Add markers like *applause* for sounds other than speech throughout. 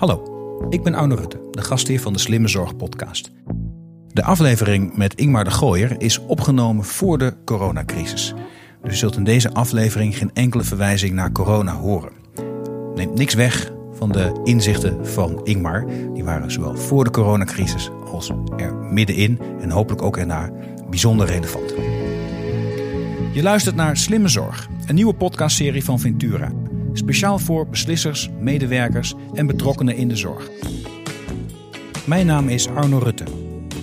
Hallo, ik ben Arno Rutte, de gastheer van de Slimme Zorg podcast. De aflevering met Ingmar de Gooier is opgenomen voor de coronacrisis. Dus je zult in deze aflevering geen enkele verwijzing naar corona horen. Neemt niks weg van de inzichten van Ingmar. Die waren zowel voor de coronacrisis als er middenin en hopelijk ook erna bijzonder relevant. Je luistert naar Slimme Zorg, een nieuwe podcastserie van Ventura. Speciaal voor beslissers, medewerkers en betrokkenen in de zorg. Mijn naam is Arno Rutte.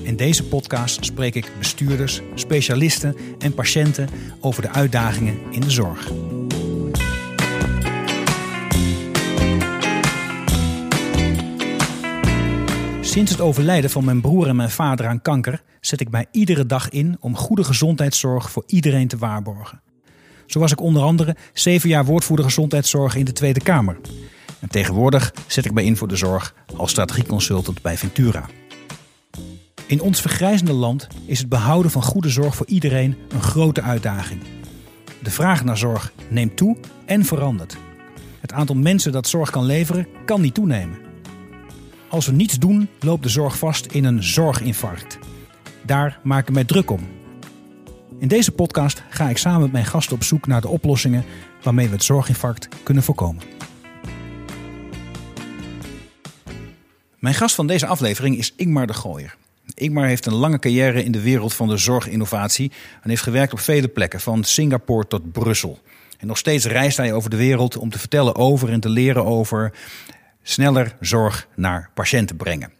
In deze podcast spreek ik bestuurders, specialisten en patiënten over de uitdagingen in de zorg. Sinds het overlijden van mijn broer en mijn vader aan kanker zet ik mij iedere dag in om goede gezondheidszorg voor iedereen te waarborgen. Zo was ik onder andere zeven jaar woordvoerder gezondheidszorg in de Tweede Kamer. En tegenwoordig zet ik mij in voor de zorg als strategieconsultant bij Ventura. In ons vergrijzende land is het behouden van goede zorg voor iedereen een grote uitdaging. De vraag naar zorg neemt toe en verandert. Het aantal mensen dat zorg kan leveren kan niet toenemen. Als we niets doen, loopt de zorg vast in een zorginfarct. Daar maak ik mij druk om. In deze podcast ga ik samen met mijn gasten op zoek naar de oplossingen waarmee we het zorginfarct kunnen voorkomen. Mijn gast van deze aflevering is Ingmar de Gooier. Ingmar heeft een lange carrière in de wereld van de zorginnovatie en heeft gewerkt op vele plekken, van Singapore tot Brussel. En nog steeds reist hij over de wereld om te vertellen over en te leren over sneller zorg naar patiënten brengen.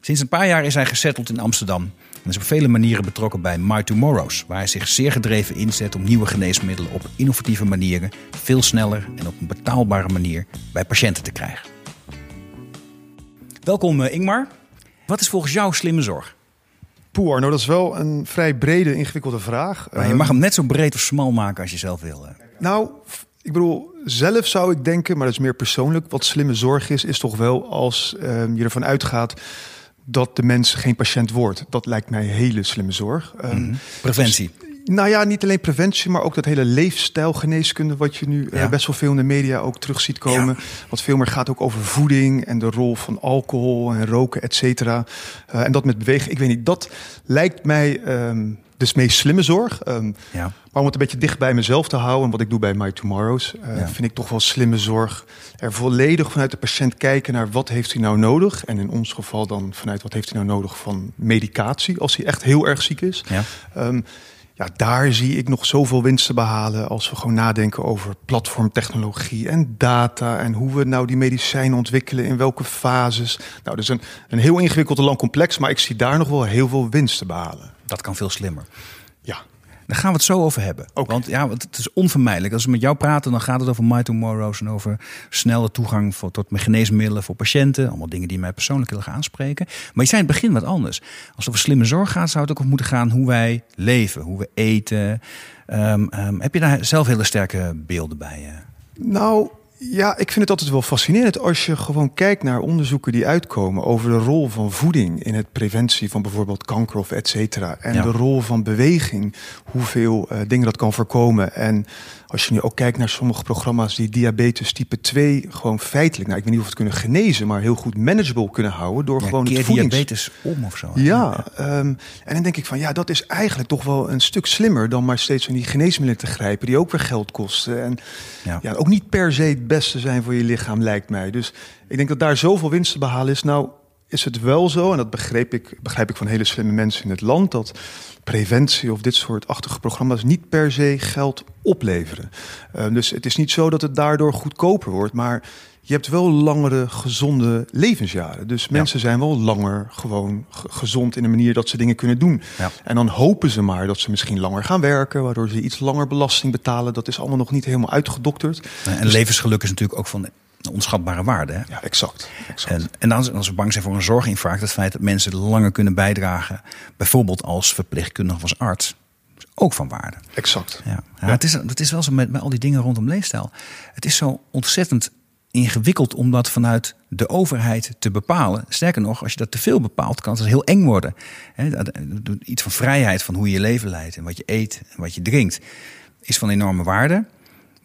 Sinds een paar jaar is hij gesetteld in Amsterdam en is op vele manieren betrokken bij My Tomorrows, waar hij zich zeer gedreven inzet om nieuwe geneesmiddelen op innovatieve manieren veel sneller en op een betaalbare manier bij patiënten te krijgen. Welkom eh, Ingmar. Wat is volgens jou slimme zorg? Poeh, Arno, dat is wel een vrij brede, ingewikkelde vraag. Maar je mag hem net zo breed of smal maken als je zelf wil. Nou, ik bedoel, zelf zou ik denken, maar dat is meer persoonlijk. Wat slimme zorg is, is toch wel als uh, je ervan uitgaat dat de mens geen patiënt wordt. Dat lijkt mij hele slimme zorg. Mm Preventie. Dus, nou ja, niet alleen preventie, maar ook dat hele leefstijlgeneeskunde, wat je nu ja. best wel veel in de media ook terug ziet komen. Ja. Wat veel meer gaat ook over voeding en de rol van alcohol en roken, et cetera. Uh, en dat met bewegen. Ik weet niet, dat lijkt mij um, dus meest slimme zorg. Um, ja. Maar om het een beetje dicht bij mezelf te houden, wat ik doe bij My Tomorrows, uh, ja. vind ik toch wel slimme zorg. Er volledig vanuit de patiënt kijken naar wat heeft hij nou nodig. En in ons geval dan vanuit wat heeft hij nou nodig van medicatie, als hij echt heel erg ziek is. Ja. Um, ja, daar zie ik nog zoveel winst te behalen als we gewoon nadenken over platformtechnologie en data en hoe we nou die medicijnen ontwikkelen, in welke fases. Nou, dat is een, een heel ingewikkeld en lang complex, maar ik zie daar nog wel heel veel winst te behalen. Dat kan veel slimmer. Ja. Daar gaan we het zo over hebben. Okay. Want ja, het is onvermijdelijk. Als we met jou praten, dan gaat het over My Tomorrows en over snelle toegang voor, tot geneesmiddelen voor patiënten. Allemaal dingen die mij persoonlijk heel erg aanspreken. Maar je zei in het begin wat anders. Als het over slimme zorg gaat, zou het ook over moeten gaan hoe wij leven, hoe we eten. Um, um, heb je daar zelf hele sterke beelden bij? Uh? Nou, ja, ik vind het altijd wel fascinerend als je gewoon kijkt naar onderzoeken die uitkomen over de rol van voeding in het preventie van bijvoorbeeld kanker of et cetera. En ja. de rol van beweging, hoeveel uh, dingen dat kan voorkomen. En als je nu ook kijkt naar sommige programma's die diabetes type 2 gewoon feitelijk, nou ik weet niet of het kunnen genezen, maar heel goed manageable kunnen houden door ja, gewoon keer het voedings... diabetes om of zo. Ja, ja. Um, en dan denk ik van ja, dat is eigenlijk toch wel een stuk slimmer dan maar steeds van die geneesmiddelen te grijpen die ook weer geld kosten en ja. ja ook niet per se het beste zijn voor je lichaam lijkt mij. Dus ik denk dat daar zoveel winst te behalen is. Nou is het wel zo, en dat begreep ik, begrijp ik van hele slimme mensen in het land, dat preventie of dit soort achtige programma's niet per se geld opleveren. Uh, dus het is niet zo dat het daardoor goedkoper wordt, maar je hebt wel langere gezonde levensjaren. Dus mensen ja. zijn wel langer gewoon gezond in de manier dat ze dingen kunnen doen. Ja. En dan hopen ze maar dat ze misschien langer gaan werken, waardoor ze iets langer belasting betalen. Dat is allemaal nog niet helemaal uitgedokterd. En dus levensgeluk is natuurlijk ook van onschatbare waarde. Hè? Ja, exact. exact. En, en als, als we bang zijn voor een zorginfarct, het feit dat mensen langer kunnen bijdragen, bijvoorbeeld als verpleegkundige of als arts, is ook van waarde. Exact. Ja. Ja, ja. Het, is, het is wel zo met, met al die dingen rondom leefstijl. Het is zo ontzettend ingewikkeld om dat vanuit de overheid te bepalen. Sterker nog, als je dat te veel bepaalt, kan het heel eng worden. Iets van vrijheid van hoe je je leven leidt en wat je eet en wat je drinkt, is van enorme waarde.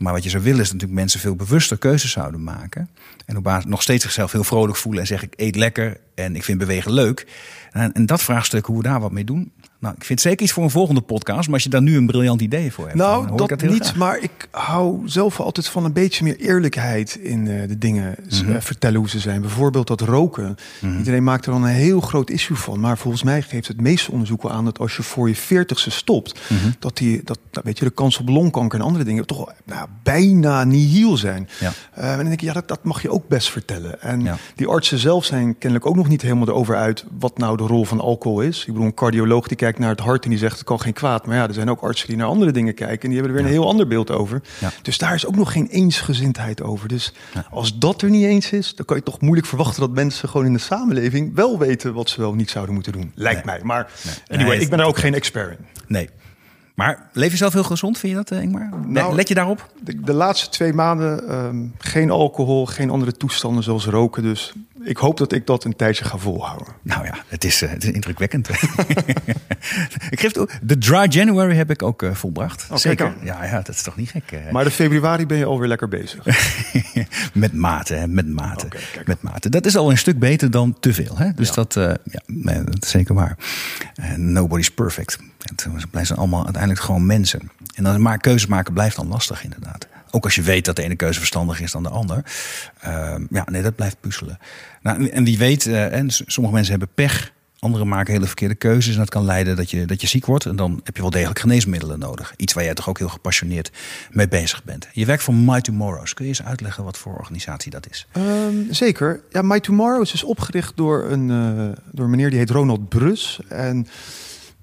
Maar wat je zou willen is natuurlijk mensen veel bewuster keuzes zouden maken. En op basis nog steeds zichzelf heel vrolijk voelen en zeggen ik eet lekker en ik vind bewegen leuk. En, en dat vraagstuk, hoe we daar wat mee doen, nou, ik vind het zeker iets voor een volgende podcast. Maar als je daar nu een briljant idee voor hebt. Nou, dat, niet. Maar ik hou zelf altijd van een beetje meer eerlijkheid in uh, de dingen mm vertellen hoe ze zijn. Bijvoorbeeld dat roken. Mhm. Iedereen maakt er dan een heel groot issue van. Maar volgens mij geeft het meeste onderzoek aan dat als je voor je veertigste stopt, mhm. dat die, dat, nou, weet je, de kans op longkanker en andere dingen toch nou, bijna nihil zijn. Ja. Uh, en dan denk je, ja, dat, dat mag je ook best vertellen. En die artsen zelf zijn kennelijk ook nog niet helemaal erover uit wat nou de rol van alcohol is. Ik bedoel, een cardioloog die kijkt naar het hart en die zegt het kan geen kwaad. Maar ja, er zijn ook artsen die naar andere dingen kijken en die hebben er weer een heel ander beeld over. Dus daar is ook nog geen eensgezindheid over. Dus als dat er niet eens is, dan kan je toch moeilijk verwachten dat mensen gewoon in de samenleving wel weten wat ze wel niet zouden moeten doen. Lijkt mij. Maar anyway, ik ben er ook geen expert in. Nee. Maar leef je zelf heel gezond, vind je dat, eh, Ingmar? Nou, Let je daarop? De, laatste twee maanden ehm, geen alcohol, geen andere toestanden zoals roken. Dus ik hoop dat ik dat een tijdje ga volhouden. Nou ja, het is, uh, het is indrukwekkend. *laughs* ik geef het de Dry January heb ik ook uh, volbracht. Zeker. Ja, ja, dat is toch niet gek. Maar de februari ben je alweer lekker bezig. *laughs* met mate, hè, met mate. met mate. Dat is al een stuk beter dan te veel. Hè? Dus dat, ja, dat is zeker waar. nobody's perfect. Het zijn allemaal uiteindelijk gewoon mensen. En dan maar keuzes maken blijft dan lastig inderdaad. Ook als je weet dat de ene keuze verstandig is dan de ander. Uh, ja, nee, dat blijft puzzelen. Nou, en wie weet, uh, en sommige mensen hebben pech. Anderen maken hele verkeerde keuzes. En dat kan leiden dat je, dat je ziek wordt. En dan heb je wel degelijk geneesmiddelen nodig. Iets waar jij toch ook heel gepassioneerd mee bezig bent. Je werkt voor My Tomorrows. Kun je eens uitleggen wat voor organisatie dat is? Um, zeker. Ja, My Tomorrows is opgericht door een, uh, door een meneer die heet Ronald Brus. En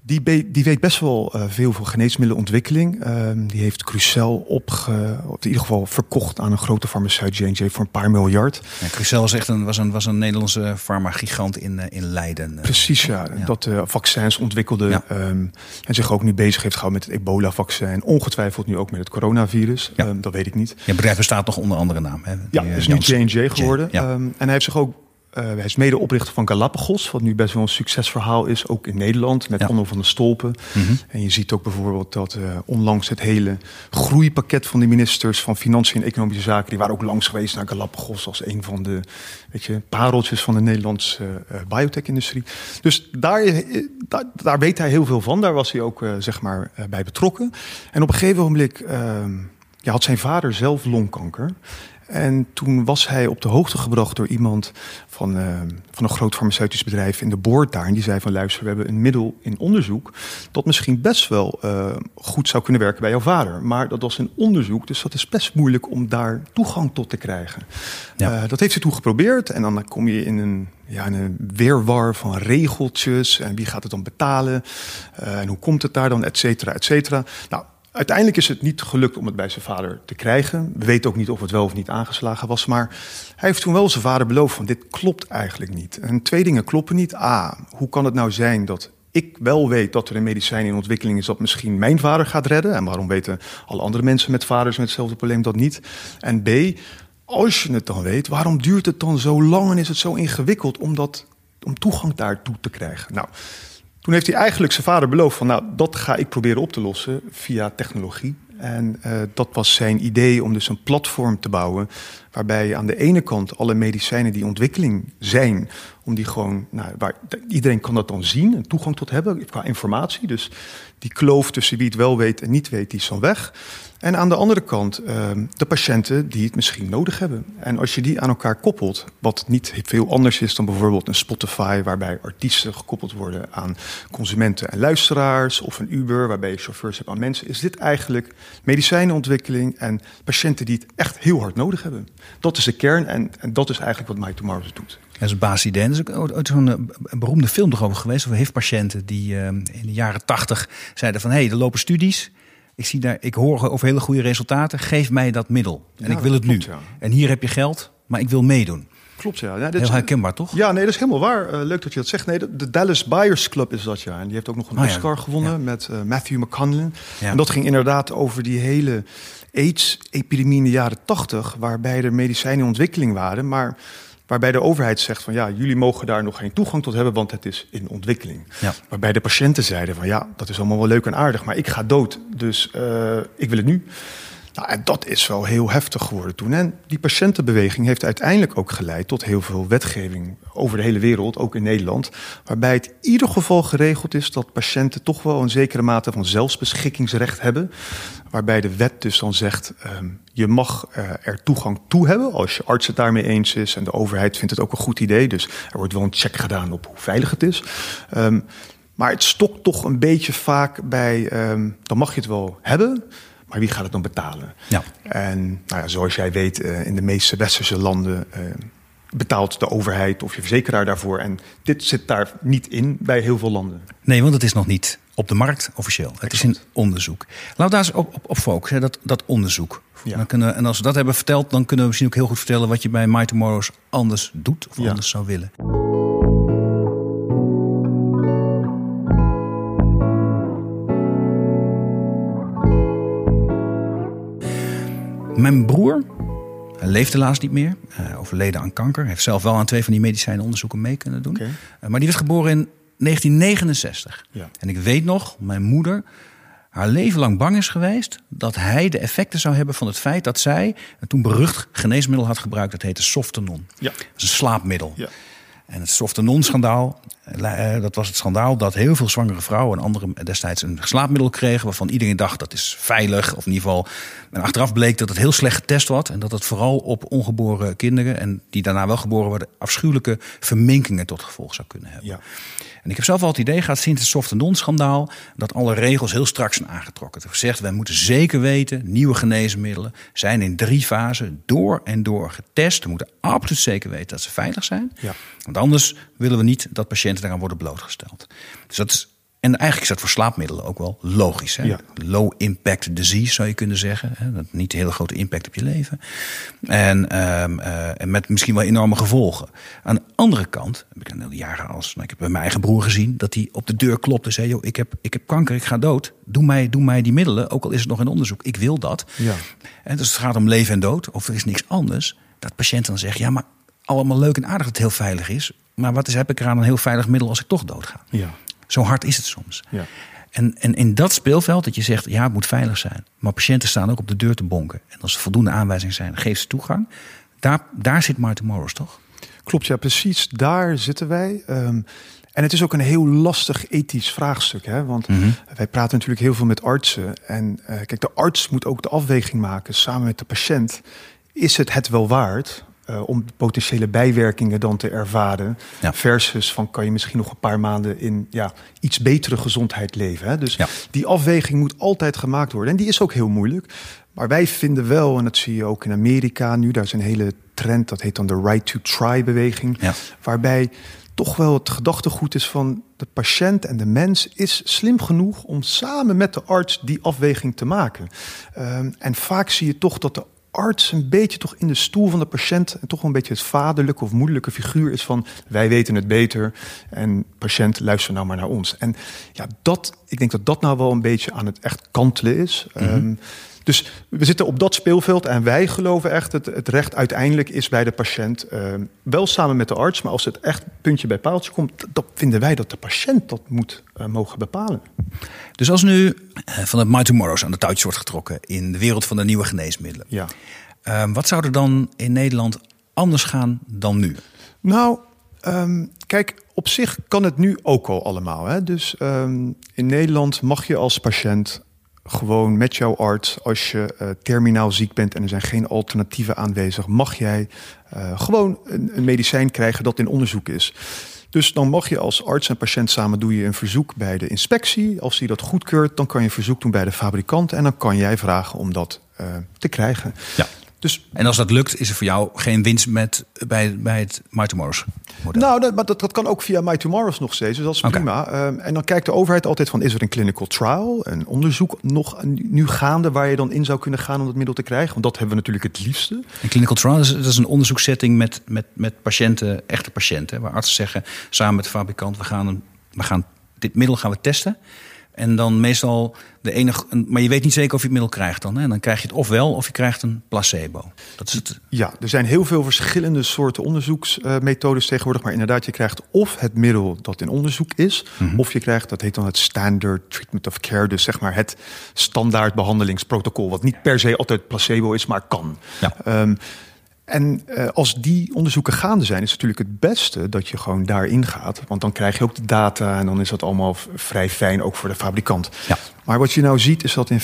die, die, weet best wel uh, veel van geneesmiddelenontwikkeling. Um, die heeft Crucel opge, op in ieder geval verkocht aan een grote farmaceut, J&J, voor een paar miljard. Ja, Crucel was echt een, was een, was een Nederlandse farmagigant in, uh, in Leiden. Uh, Precies, ja. ja. Dat uh, vaccins ontwikkelde ja. um, en zich ook nu bezig heeft gehouden met het ebola-vaccin. Ongetwijfeld nu ook met het coronavirus. Ja. Um, dat weet ik niet. Je bedrijf bestaat nog onder andere naam. Hè? Ja, is nu J&J geworden. en hij heeft zich ook uh, hij is medeoprichter van Galapagos, wat nu best wel een succesverhaal is, ook in Nederland, met ja. van de Stolpen. Mm -hmm. En je ziet ook bijvoorbeeld dat uh, onlangs het hele groeipakket van de ministers van Financiën en Economische Zaken, die waren ook langs geweest naar Galapagos als een van de weet je, pareltjes van de Nederlandse uh, biotech-industrie. Dus daar, daar, daar, weet hij heel veel van. Daar was hij ook zeg maar bij betrokken. En op een gegeven moment ehm, ja, had zijn vader zelf longkanker. En toen was hij op de hoogte gebracht door iemand van, uh, van een groot farmaceutisch bedrijf in de boord daar. En die zei van luister, we hebben een middel in onderzoek dat misschien best wel uh, goed zou kunnen werken bij jouw vader. Maar dat was een onderzoek, dus dat is best moeilijk om daar toegang tot te krijgen. Ja. Uh, dat heeft hij toen geprobeerd en dan kom je in een, ja, in een weerwar van regeltjes en wie gaat het dan betalen en hoe komt het daar dan, et cetera, et cetera. Nou, Uiteindelijk is het niet gelukt om het bij zijn vader te krijgen. We weten ook niet of het wel of niet aangeslagen was. Maar hij heeft toen wel zijn vader beloofd van dit klopt eigenlijk niet. En twee dingen kloppen niet. A, hoe kan het nou zijn dat ik wel weet dat er een medicijn in ontwikkeling is dat misschien mijn vader gaat redden. En waarom weten alle andere mensen met vaders met hetzelfde probleem dat niet? En B, als je het dan weet, waarom duurt het dan zo lang en is het zo ingewikkeld om, dat, om toegang daartoe te krijgen? Nou, toen heeft hij eigenlijk zijn vader beloofd van, nou, dat ga ik proberen op te lossen via technologie. En uh, dat was zijn idee om dus een platform te bouwen. Waarbij aan de ene kant alle medicijnen die ontwikkeling zijn, om die gewoon, nou, waar, iedereen kan dat dan zien en toegang tot hebben qua informatie. Dus die kloof tussen wie het wel weet en niet weet, die is dan weg. En aan de andere kant uh, de patiënten die het misschien nodig hebben. En als je die aan elkaar koppelt, wat niet veel anders is dan bijvoorbeeld een Spotify, waarbij artiesten gekoppeld worden aan consumenten en luisteraars, of een Uber, waarbij je chauffeurs hebt aan mensen, is dit eigenlijk medicijnenontwikkeling en patiënten die het echt heel hard nodig hebben. Dat is de kern en, en dat is eigenlijk wat My Tomorrow doet. Dat is een basisidee. Er is ook ooit zo'n eh, beroemde film over geweest over HIV-patiënten die uh, in de jaren tachtig zeiden van hé, hey, er lopen studies. Ik, zie daar, ik hoor over hele goede resultaten. Geef mij dat middel. En ik wil het nu. En hier heb je geld, maar ik wil meedoen. Klopt, ja. ja dit Heel herkenbaar, toch? Ja, nee, dat is helemaal waar. Uh, leuk dat je dat zegt. Nee, de, Dallas Buyers Club is dat, ja. En die heeft ook nog een oh, Oscar ja. gewonnen ja. met uh, Matthew McConaughey. En dat ging inderdaad over die hele AIDS-epidemie in de jaren tachtig... waarbij er medicijnen in ontwikkeling waren, maar waarbij de overheid zegt van ja, jullie mogen daar nog geen toegang tot hebben, want het is in ontwikkeling. Ja. Waarbij de patiënten zeiden van ja, dat is allemaal wel leuk en aardig, maar ik ga dood, dus uh, ik wil het nu. Nou, en dat is wel heel heftig geworden toen. En die patiëntenbeweging heeft uiteindelijk ook geleid tot heel veel wetgeving over de hele wereld, ook in Nederland. Waarbij het in ieder geval geregeld is dat patiënten toch wel een zekere mate van zelfbeschikkingsrecht hebben. Waarbij de wet dus dan zegt, um, je mag uh, er toegang toe hebben als je arts het daarmee eens is. En de overheid vindt het ook een goed idee. Dus er wordt wel een check gedaan op hoe veilig het is. Um, maar het stokt toch een beetje vaak bij, um, dan mag je het wel hebben. Maar wie gaat het dan betalen? Ja. En nou ja, zoals jij weet, uh, in de meeste westerse landen uh, betaalt de overheid of je verzekeraar daarvoor. En dit zit daar niet in bij heel veel landen. Nee, want het is nog niet op de markt officieel. Het is een onderzoek. Laten we daar eens op, op, op focussen, dat, dat onderzoek. Ja. Dan kunnen, en als we dat hebben verteld, dan kunnen we misschien ook heel goed vertellen wat je bij My Tomorrows anders doet of ja. anders zou willen. Mijn broer leeft helaas niet meer. Uh, overleden aan kanker. Heeft zelf wel aan twee van die medicijnonderzoeken mee kunnen doen. Okay. Uh, maar die werd geboren in 1969. Ja. En ik weet nog, mijn moeder haar leven lang bang is geweest dat hij de effecten zou hebben van het feit dat zij een toen berucht geneesmiddel had gebruikt. Dat heette Softenon. Ja. Dat is een slaapmiddel. Ja. En het Softenon-schandaal, eh, dat was het schandaal dat heel veel zwangere vrouwen en anderen destijds een slaapmiddel kregen waarvan iedereen dacht dat is veilig. Of in ieder geval. En achteraf bleek dat het heel slecht getest was en dat het vooral op ongeboren kinderen en die daarna wel geboren worden afschuwelijke verminkingen tot gevolg zou kunnen hebben. Ja. En ik heb zelf al het idee gehad sinds het soft non-schandaal dat alle regels heel strak zijn aangetrokken. Het gezegd, wij moeten zeker weten, nieuwe geneesmiddelen zijn in drie fasen door en door getest. We moeten absoluut zeker weten dat ze veilig zijn. Ja. Want anders willen we niet dat patiënten daaraan worden blootgesteld. Dus dat is en eigenlijk is dat voor slaapmiddelen ook wel logisch. Hè? Low impact disease zou je kunnen zeggen. Hè? Dat niet een hele grote impact op je leven. En, um, uh, en met misschien wel enorme gevolgen. Aan de andere kant heb ik een jaren als. Nou, ik heb bij mijn eigen broer gezien dat hij op de deur klopte en zei: Joh, ik heb, ik heb kanker, ik ga dood. Doe mij, doe mij die middelen, ook al is het nog in onderzoek. Ik wil dat. Ja. En dus het gaat om leven en dood, of er is niks anders. Dat patiënten dan zeggen: Ja, maar allemaal leuk en aardig dat het heel veilig is. Maar wat is, heb ik eraan een heel veilig middel als ik toch doodga? Ja. Zo hard is het soms. Ja. En, en in dat speelveld dat je zegt, ja, het moet veilig zijn. Maar patiënten staan ook op de deur te bonken. En als er voldoende aanwijzingen zijn, geef ze toegang. Daar, daar zit My Tomorrows, toch? Klopt, ja, precies. Daar zitten wij. Um, en het is ook een heel lastig ethisch vraagstuk. Hè? Want mm -hmm. wij praten natuurlijk heel veel met artsen. En uh, kijk, de arts moet ook de afweging maken samen met de patiënt. Is het het wel waard uh, om potentiële bijwerkingen dan te ervaren. Ja. Versus van kan je misschien nog een paar maanden in ja, iets betere gezondheid leven. Hè? Dus ja. die afweging moet altijd gemaakt worden. En die is ook heel moeilijk. Maar wij vinden wel, en dat zie je ook in Amerika nu, daar is een hele trend, dat heet dan de right to try beweging. Ja. Waarbij toch wel het gedachtegoed is van de patiënt en de mens is slim genoeg om samen met de arts die afweging te maken. Um, en vaak zie je toch dat de arts een beetje toch in de stoel van de patiënt en toch wel een beetje het vaderlijke of moederlijke figuur is van wij weten het beter en patiënt luister nou maar naar ons. En ja, dat, ik denk dat dat nou wel een beetje aan het echt kantelen is. Mm -hmm. um, dus we zitten op dat speelveld en wij geloven echt dat het recht uiteindelijk is bij de patiënt. Uh, wel samen met de arts, maar als het echt puntje bij paaltje komt, dan vinden wij dat de patiënt dat moet uh, mogen bepalen. Dus als nu uh, van het My Tomorrow's aan de touwtjes wordt getrokken in de wereld van de nieuwe geneesmiddelen. Ja. Ehm, wat zou er dan in Nederland anders gaan dan nu? Nou, um, kijk, op zich kan het nu ook al allemaal. Hè? Dus in Nederland mag je als patiënt gewoon met jouw arts, als je uh, terminaal ziek bent en er zijn geen alternatieven aanwezig, mag jij uh, gewoon een, een, medicijn krijgen dat in onderzoek is. Dus dan mag je als arts en patiënt samen doe je een verzoek bij de inspectie. Als die dat goedkeurt, dan kan je verzoek doen bij de fabrikant en dan kan jij vragen om dat uh, te krijgen. Ja. Dus, en als dat lukt, is er voor jou geen winst met, bij, bij het My Tomorrow's model? Nou, dat, maar dat, dat kan ook via My Tomorrow's nog steeds. Dus dat is okay. prima. Um, en dan kijkt de overheid altijd van... is er een clinical trial, een onderzoek nog nu gaande... waar je dan in zou kunnen gaan om dat middel te krijgen? Want dat hebben we natuurlijk het liefste. Een clinical trial is, dat is een onderzoeksetting met, met, met patiënten, echte patiënten... waar artsen zeggen samen met de fabrikant... we gaan, we gaan dit middel gaan we testen... En dan meestal de enige. Maar je weet niet zeker of je het middel krijgt dan. Hè? Dan krijg je het ofwel of je krijgt een placebo. Dat is het. Ja, er zijn heel veel verschillende soorten onderzoeksmethodes tegenwoordig. Maar inderdaad, je krijgt of het middel dat in onderzoek is. Mhm. Of je krijgt, dat heet dan het Standard Treatment of Care. Dus zeg maar het standaard behandelingsprotocol. Wat niet per se altijd placebo is, maar kan. Ja. Ehm, en uh, als die onderzoeken gaande zijn, is het natuurlijk het beste dat je gewoon daarin gaat. Want dan krijg je ook de data en dan is dat allemaal vrij fijn, ook voor de fabrikant. Ja. Maar wat je nou ziet is dat in 95%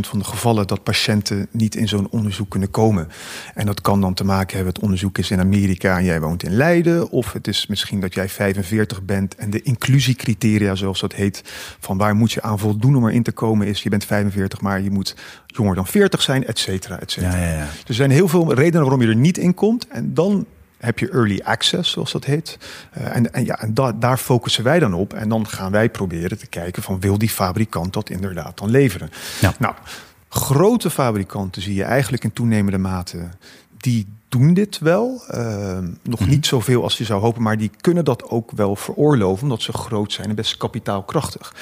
van de gevallen dat patiënten niet in zo'n onderzoek kunnen komen. En dat kan dan te maken hebben, het onderzoek is in Amerika en jij woont in Leiden. Of het is misschien dat jij 45 bent en de inclusiecriteria, zoals dat heet, van waar moet je aan voldoen om erin te komen, is je bent 45, maar je moet jonger dan 40 zijn, et cetera, et cetera. Ja, ja, ja. Er zijn heel veel redenen waarom je er niet in komt. En dan heb je early access, zoals dat heet. Uh, en, en, ja, en da daar focussen wij dan op. En dan gaan wij proberen te kijken van wil die fabrikant dat inderdaad dan leveren. Ja. Nou, grote fabrikanten zie je eigenlijk in toenemende mate die doen dit wel. Uh, nog mm niet zoveel als je zou hopen, maar die kunnen dat ook wel veroorloven, omdat ze groot zijn en best kapitaalkrachtig.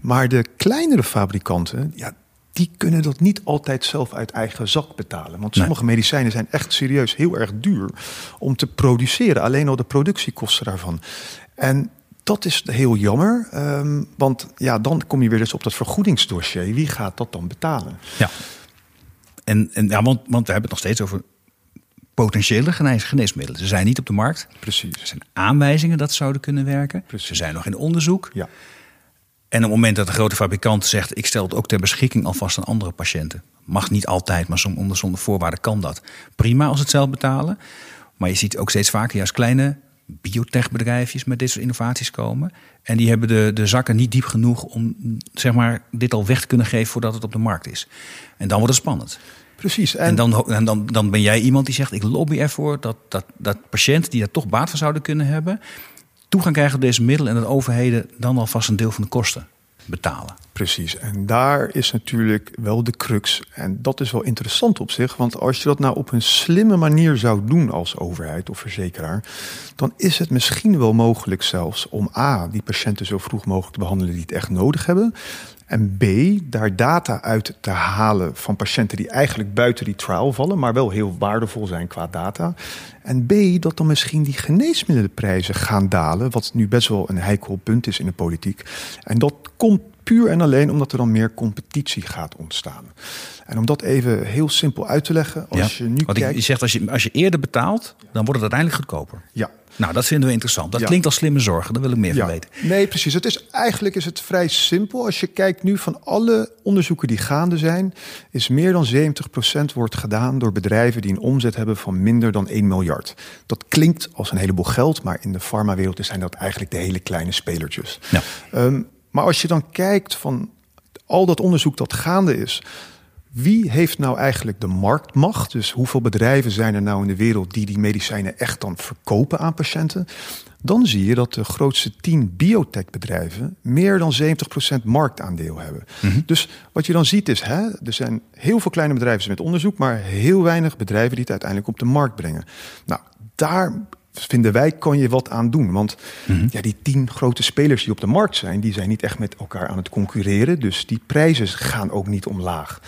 Maar de kleinere fabrikanten, ja, die kunnen dat niet altijd zelf uit eigen zak betalen. Want sommige medicijnen zijn echt serieus heel erg duur om te produceren. Alleen al de productiekosten daarvan. En dat is heel jammer, um, want ja, dan kom je weer eens op dat vergoedingsdossier. Wie gaat dat dan betalen? Ja, en, en ja, want, want we hebben het nog steeds over potentiële geneesmiddelen. Ze zijn niet op de markt. Precies. Er zijn aanwijzingen dat ze zouden kunnen werken. Precies. Ze zijn nog in onderzoek. Ja. En op het moment dat de grote fabrikant zegt: ik stel het ook ter beschikking alvast aan andere patiënten. Mag niet altijd, maar onder zonder voorwaarden kan dat. Prima als het zelf betalen. Maar je ziet ook steeds vaker juist kleine biotechbedrijfjes met dit soort innovaties komen. En die hebben de, de zakken niet diep genoeg om zeg maar, dit al weg te kunnen geven voordat het op de markt is. En dan wordt het spannend. Precies. En, en dan, en dan, dan ben jij iemand die zegt: ik lobby ervoor dat, dat, dat patiënten die daar toch baat van zouden kunnen hebben, toegang krijgen tot deze middelen en dat overheden dan alvast een deel van de kosten betalen. Precies, en daar is natuurlijk wel de crux. En dat is wel interessant op zich, want als je dat nou op een slimme manier zou doen als overheid of verzekeraar, dan is het misschien wel mogelijk zelfs om A, die patiënten zo vroeg mogelijk te behandelen die het echt nodig hebben. En B, daar data uit te halen van patiënten die eigenlijk buiten die trial vallen, maar wel heel waardevol zijn qua data. En B, dat dan misschien die geneesmiddelenprijzen gaan dalen, wat nu best wel een heikel punt is in de politiek. En dat komt puur en alleen omdat er dan meer competitie gaat ontstaan. En om dat even heel simpel uit te leggen, als je nu kijkt... Je zegt als je, als je eerder betaalt, dan wordt het uiteindelijk goedkoper. Ja, nou, dat vinden we interessant. Dat klinkt als slimme zorgen. Daar wil ik meer van weten. Nee, precies. Het is, eigenlijk is het vrij simpel. Als je kijkt nu van alle onderzoeken die gaande zijn... is meer dan 70% wordt gedaan door bedrijven die een omzet hebben van minder dan 1 miljard. Dat klinkt als een heleboel geld, maar in de farmawereld zijn dat eigenlijk de hele kleine spelertjes. Ja. Um, maar als je dan kijkt van al dat onderzoek dat gaande is... Wie heeft nou eigenlijk de marktmacht? Dus hoeveel bedrijven zijn er nou in de wereld die die medicijnen echt dan verkopen aan patiënten? Dan zie je dat de grootste 10 biotechbedrijven meer dan 70% marktaandeel hebben. Mhm. Dus wat je dan ziet is, hè, er zijn heel veel kleine bedrijven met onderzoek, maar heel weinig bedrijven die het uiteindelijk op de markt brengen. Nou, daar vinden wij, kan je wat aan doen. Want mhm. ja, die tien grote spelers die op de markt zijn, die zijn niet echt met elkaar aan het concurreren. Dus die prijzen gaan ook niet omlaag.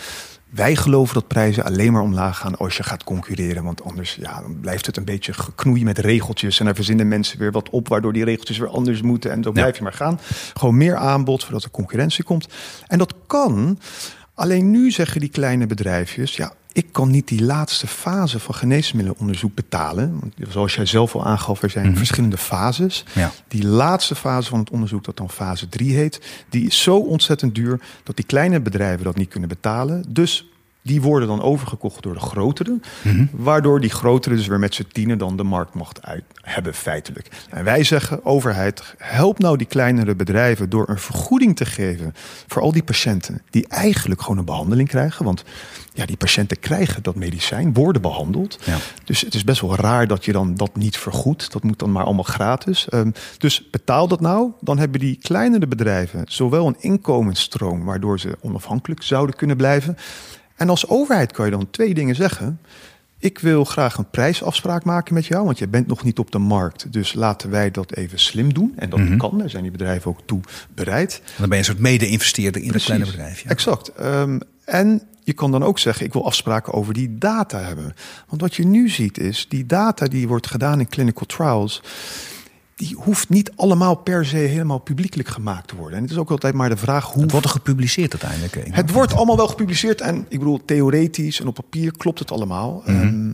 Wij geloven dat prijzen alleen maar omlaag gaan als je gaat concurreren. Want anders ja, dan blijft het een beetje geknoeien met regeltjes. En daar verzinnen mensen weer wat op, waardoor die regeltjes weer anders moeten. En zo blijf je maar gaan. Gewoon meer aanbod, zodat er concurrentie komt. En dat kan. Alleen nu zeggen die kleine bedrijfjes, ja, ik kan niet die laatste fase van geneesmiddelenonderzoek betalen. Want zoals jij zelf al aangaf, er zijn mhm. verschillende fases. Ja. Die laatste fase van het onderzoek, dat dan fase 3 heet, die is zo ontzettend duur dat die kleine bedrijven dat niet kunnen betalen. Dus die worden dan overgekocht door de grotere. Mhm. Waardoor die grotere dus weer met z'n tienen dan de marktmacht uit hebben feitelijk. En wij zeggen, overheid, help nou die kleinere bedrijven door een vergoeding te geven voor al die patiënten die eigenlijk gewoon een behandeling krijgen. Want ja, die patiënten krijgen dat medicijn, worden behandeld. Ja. Dus het is best wel raar dat je dan dat niet vergoedt. Dat moet dan maar allemaal gratis. Um, dus betaal dat nou. Dan hebben die kleinere bedrijven zowel een inkomensstroom waardoor ze onafhankelijk zouden kunnen blijven. En als overheid kan je dan twee dingen zeggen. ik wil graag een prijsafspraak maken met jou, want je bent nog niet op de markt. Dus laten wij dat even slim doen. En dat Mhm. kan, daar zijn die bedrijven ook toe bereid. Dan ben je een soort mede-investeerder in Precies. het kleine bedrijf. Ja. Exact. Ehm, en je kan dan ook zeggen, ik wil afspraken over die data hebben. Want wat je nu ziet is, die data die wordt gedaan in clinical trials... die hoeft niet allemaal per se helemaal publiekelijk gemaakt te worden. En het is ook altijd maar de vraag hoe... Het wordt er gepubliceerd uiteindelijk. Het wordt allemaal wel gepubliceerd en ik bedoel, theoretisch en op papier klopt het allemaal. Ehm,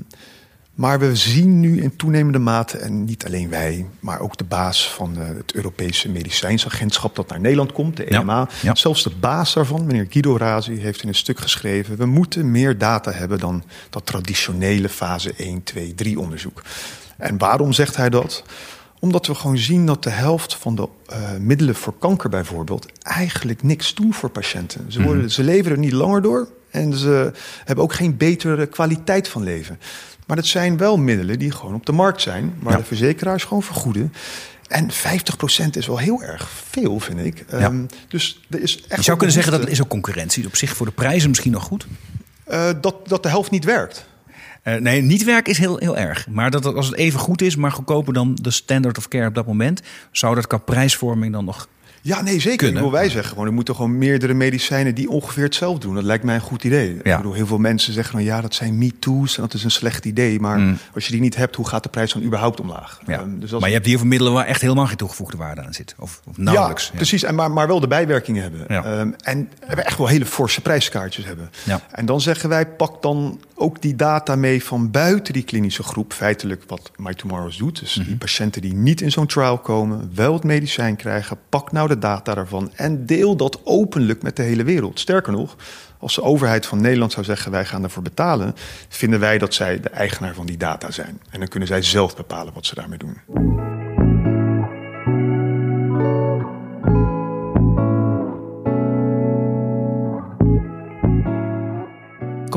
maar we zien nu in toenemende mate, en niet alleen wij, maar ook de baas van eh, het Europese Medicijnsagentschap dat naar Nederland komt, de Ja, EMA. ja. Zelfs de baas daarvan, meneer Guido Razi, heeft in een stuk geschreven: we moeten meer data hebben dan dat traditionele fase 1, 2, 3 onderzoek. En waarom zegt hij dat? Omdat we gewoon zien dat de helft van de eh, middelen voor kanker bijvoorbeeld eigenlijk niks doen voor patiënten. Ze, worden, ze leven er niet langer door en ze hebben ook geen betere kwaliteit van leven. Maar dat zijn wel middelen die gewoon op de markt zijn, waar Ja. de verzekeraars gewoon vergoeden. En 50% is wel heel erg veel, vind ik. Ehm, dus er is echt Je zou kunnen zeggen dat het is ook concurrentie. Op zich voor de prijzen misschien nog goed. eh, dat, dat de helft niet werkt. Eh, nee, niet werken is heel, heel erg. Maar dat als het even goed is, maar goedkoper dan de standard of care op dat moment, zou dat qua prijsvorming dan nog. Ja, nee, zeker. Kunnen. Ik bedoel, wij zeggen gewoon, er moeten gewoon meerdere medicijnen die ongeveer hetzelfde doen. Dat lijkt mij een goed idee. Ja. Ik bedoel, heel veel mensen zeggen van ja, dat zijn me-too's en dat is een slecht idee. Maar Mm. als je die niet hebt, hoe gaat de prijs dan überhaupt omlaag? Ja. Ehm, dus dat maar je hebt hier voor middelen waar echt helemaal geen toegevoegde waarde aan zit. Of, of nauwelijks. Ja, precies. En maar, maar wel de bijwerkingen hebben. Ehm, en we echt wel hele forse prijskaartjes hebben. Ja. En dan zeggen wij, pak dan ook die data mee van buiten die klinische groep. Feitelijk wat My Tomorrows doet. Dus Mhm. die patiënten die niet in zo'n trial komen, wel het medicijn krijgen. Pak nou de data daarvan en deel dat openlijk met de hele wereld. Sterker nog, als de overheid van Nederland zou zeggen wij gaan ervoor betalen, vinden wij dat zij de eigenaar van die data zijn. En dan kunnen zij zelf bepalen wat ze daarmee doen.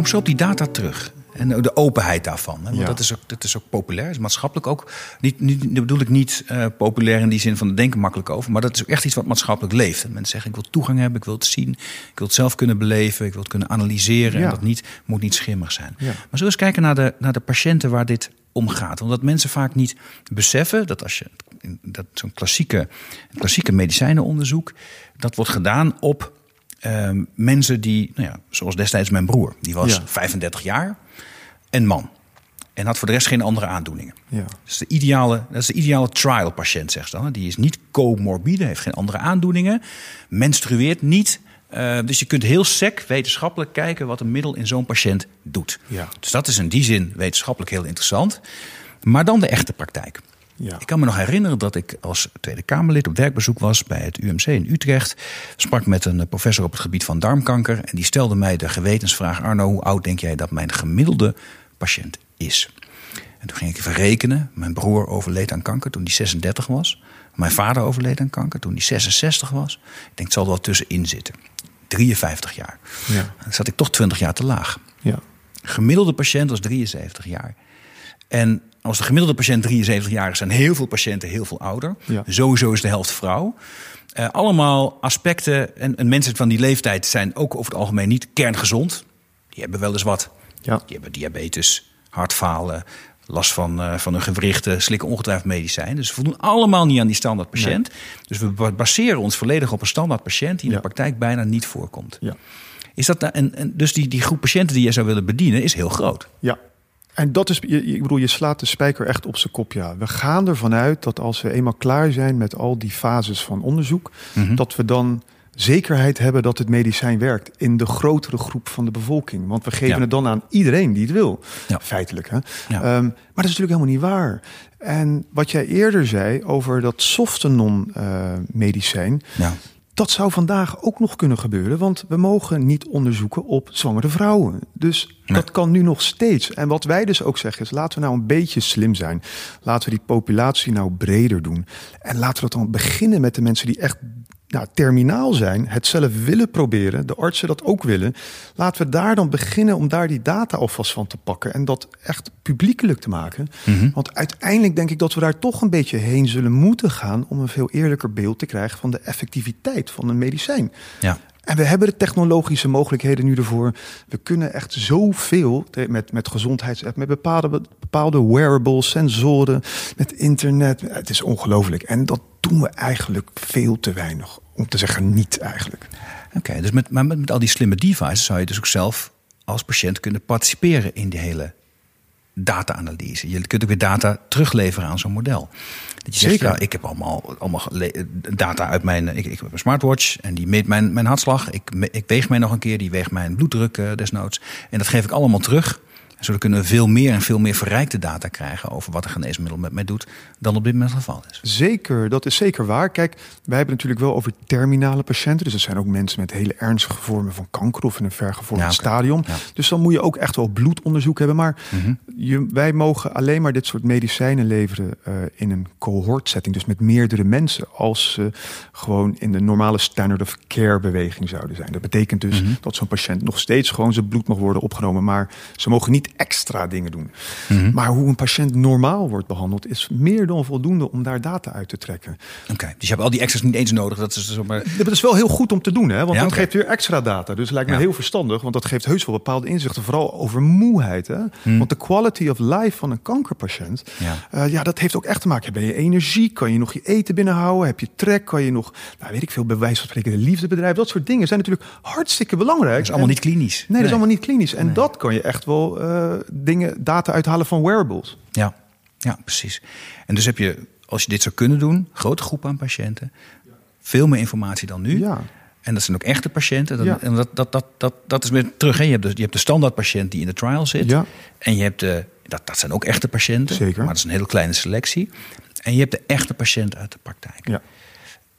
Kom zo op die data terug. En de openheid daarvan. Hè? Want Ja. dat, is ook, dat is ook populair. is maatschappelijk ook. Niet, niet, dat bedoel ik niet eh, populair in die zin van er denken makkelijk over. Maar dat is ook echt iets wat maatschappelijk leeft. En mensen zeggen: ik wil toegang hebben, ik wil het zien. Ik wil het zelf kunnen beleven. Ik wil het kunnen analyseren. Ja. En dat niet, moet niet schimmig zijn. Ja. Maar we eens kijken naar de, naar de patiënten waar dit om gaat. Omdat mensen vaak niet beseffen dat als je dat zo'n klassieke, klassieke medicijnenonderzoek. dat wordt gedaan op Ehm, mensen die, nou ja, zoals destijds mijn broer, die was Ja. 35 jaar, en man. En had voor de rest geen andere aandoeningen. Ja. Dat is de ideale, dat is de ideale trial-patiënt, zegt ze dan. Die is niet comorbide, heeft geen andere aandoeningen, menstrueert niet. Eh, dus je kunt heel sec wetenschappelijk kijken wat een middel in zo'n patiënt doet. Ja. Dus dat is in die zin wetenschappelijk heel interessant. Maar dan de echte praktijk. Ja. Ik kan me nog herinneren dat ik als Tweede Kamerlid op werkbezoek was bij het UMC in Utrecht. Sprak met een professor op het gebied van darmkanker. En die stelde mij de gewetensvraag: Arno, hoe oud denk jij dat mijn gemiddelde patiënt is? En toen ging ik even rekenen. Mijn broer overleed aan kanker toen hij 36 was. Mijn vader overleed aan kanker toen hij 66 was. Ik denk, het zal er wel tussenin zitten. 53 jaar. Ja. Dan zat ik toch 20 jaar te laag. Ja. Gemiddelde patiënt was 73 jaar. En als de gemiddelde patiënt 73 jaar is, zijn heel veel patiënten heel veel ouder. Ja. Sowieso is de helft vrouw. Eh, allemaal aspecten. En, en mensen van die leeftijd zijn ook over het algemeen niet kerngezond. Die hebben wel eens wat. Ja. Die hebben diabetes, hartfalen, last van, eh, van hun gewrichten, slikken ongetwijfeld medicijn. Dus ze voldoen allemaal niet aan die standaard patiënt. Dus we ba- baseren ons volledig op een standaard patiënt die in Ja. de praktijk bijna niet voorkomt. Ja. Is dat, nou- en, en dus die, die groep patiënten die je zou willen bedienen is heel groot. Ja. En dat is, ik bedoel, je slaat de spijker echt op zijn kop. Ja. We gaan ervan uit dat als we eenmaal klaar zijn met al die fases van onderzoek, Mhm. dat we dan zekerheid hebben dat het medicijn werkt in de grotere groep van de bevolking. Want we geven Ja. het dan aan iedereen die het wil, Ja. feitelijk. Hè? Ja. Ehm, maar dat is natuurlijk helemaal niet waar. En wat jij eerder zei over dat softenon-medicijn, Ja. Dat zou vandaag ook nog kunnen gebeuren, want we mogen niet onderzoeken op zwangere vrouwen. Dus Nee. dat kan nu nog steeds. En wat wij dus ook zeggen is, laten we nou een beetje slim zijn. Laten we die populatie nou breder doen. En laten we dat dan beginnen met de mensen die echt nou, terminaal zijn, het zelf willen proberen, de artsen dat ook willen. Laten we daar dan beginnen om daar die data alvast van te pakken en dat echt publiekelijk te maken. Mhm. Want uiteindelijk denk ik dat we daar toch een beetje heen zullen moeten gaan om een veel eerlijker beeld te krijgen van de effectiviteit van een medicijn. Ja. En we hebben de technologische mogelijkheden nu ervoor. We kunnen echt zoveel met, met gezondheidsapp, met bepaalde, bepaalde wearables, sensoren, met internet. Het is ongelooflijk. En dat doen we eigenlijk veel te weinig. Om te zeggen niet eigenlijk. Oké, dus met, maar met, met al die slimme devices zou je dus ook zelf als patiënt kunnen participeren in die hele data-analyse. Je kunt ook weer data terugleveren aan zo'n model. Dat je zegt, Zeker. ja, ik heb allemaal, allemaal data uit mijn... Ik, ik heb een smartwatch en die meet mijn, mijn hartslag. Ik, ik weeg mij nog een keer, die weegt mijn bloeddruk uh, desnoods. En dat geef ik allemaal terug zo kunnen we veel meer en veel meer verrijkte data krijgen over wat een geneesmiddel met mij doet dan op dit moment het geval is. Zeker, dat is zeker waar. Kijk, wij hebben natuurlijk wel over terminale patiënten. Dus dat zijn ook mensen met hele ernstige vormen van kanker of in een vergevormd ja, stadium. Dus dan moet je ook echt wel bloedonderzoek hebben. Maar mhm. je, wij mogen alleen maar dit soort medicijnen leveren uh, in een cohort setting. Dus met meerdere mensen. Als ze gewoon in de normale standard of care beweging zouden zijn. Dat betekent dus mhm. dat zo'n patiënt nog steeds gewoon zijn bloed mag worden opgenomen. Maar ze mogen niet extra dingen doen. Mhm. Maar hoe een patiënt normaal wordt behandeld, is meer dan voldoende om daar data uit te trekken. Oké, dus je hebt al die extra's niet eens nodig. Dat is, maar... dat is wel heel goed om te doen, hè? want ja, dat geeft weer extra data. Dus het lijkt me heel verstandig, want dat geeft heus wel bepaalde inzichten, vooral over moeheid. Hè? Mhm. Want de quality of life van een kankerpatiënt, ja. Uh, ja, dat heeft ook echt te maken. Ben je energie? Kan je nog je eten binnenhouden? Heb je trek? Kan je nog, nou, weet ik veel, bij wijze van spreken, de liefdebedrijf? Dat soort dingen zijn natuurlijk hartstikke belangrijk. Dat is allemaal niet klinisch. Nee, dat is allemaal niet klinisch. En dat kan je echt wel uh, eh, dingen, data uithalen van wearables. Ja, ja, precies. En dus heb je, als je dit zou kunnen doen, grote groep aan patiënten, veel meer informatie dan nu. Ja. En dat zijn ook echte patiënten. ja. En dat, dat, dat, dat, dat is weer terug. Hè. Je, hebt dus, je hebt de standaard patiënt die in de trial zit. Ja. En je hebt de, dat, dat zijn ook echte patiënten. Zeker. Maar dat is een hele kleine selectie. En je hebt de echte patiënt uit de praktijk. Ja.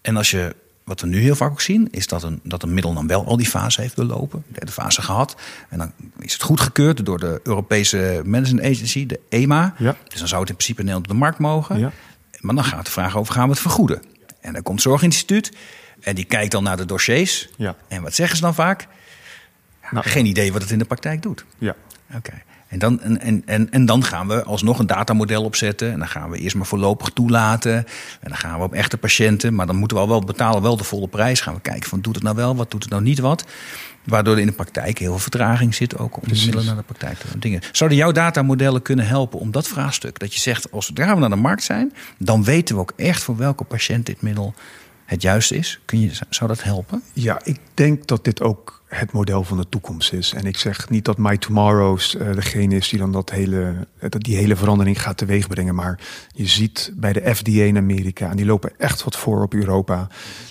En als je wat we nu heel vaak ook zien, is dat een, dat een middel dan wel al die fasen heeft doorlopen. De derde fase gehad. En dan is het goedgekeurd door de Europese Medicine Agency, de EMA. Ja. Dus dan zou het in principe in Nederland op de markt mogen. Ja. Maar dan gaat de vraag over, gaan we het vergoeden? En dan komt het Zorginstituut en die kijkt dan naar de dossiers. Ja. En wat zeggen ze dan vaak? Nou, geen idee wat het in de praktijk doet. Ja. Oké. En dan, en, en, en dan gaan we alsnog een datamodel opzetten. En dan gaan we eerst maar voorlopig toelaten. En dan gaan we op echte patiënten. Maar dan moeten we al wel betalen, wel de volle prijs. Gaan we kijken van doet het nou wel, wat doet het nou niet wat. Waardoor er in de praktijk heel veel vertraging zit, ook om de middelen naar de praktijk te dingen. Zouden jouw datamodellen kunnen helpen om dat vraagstuk? Dat je zegt, als we we naar de markt zijn, dan weten we ook echt voor welke patiënt dit middel het juiste is. Kun je, zou dat helpen? Ja, ik denk dat dit ook het model van de toekomst is. En ik zeg niet dat My Tomorrow's uh, degene is die dan dat hele, dat die hele verandering gaat teweegbrengen. Maar je ziet bij de FDA in Amerika, en die lopen echt wat voor op Europa.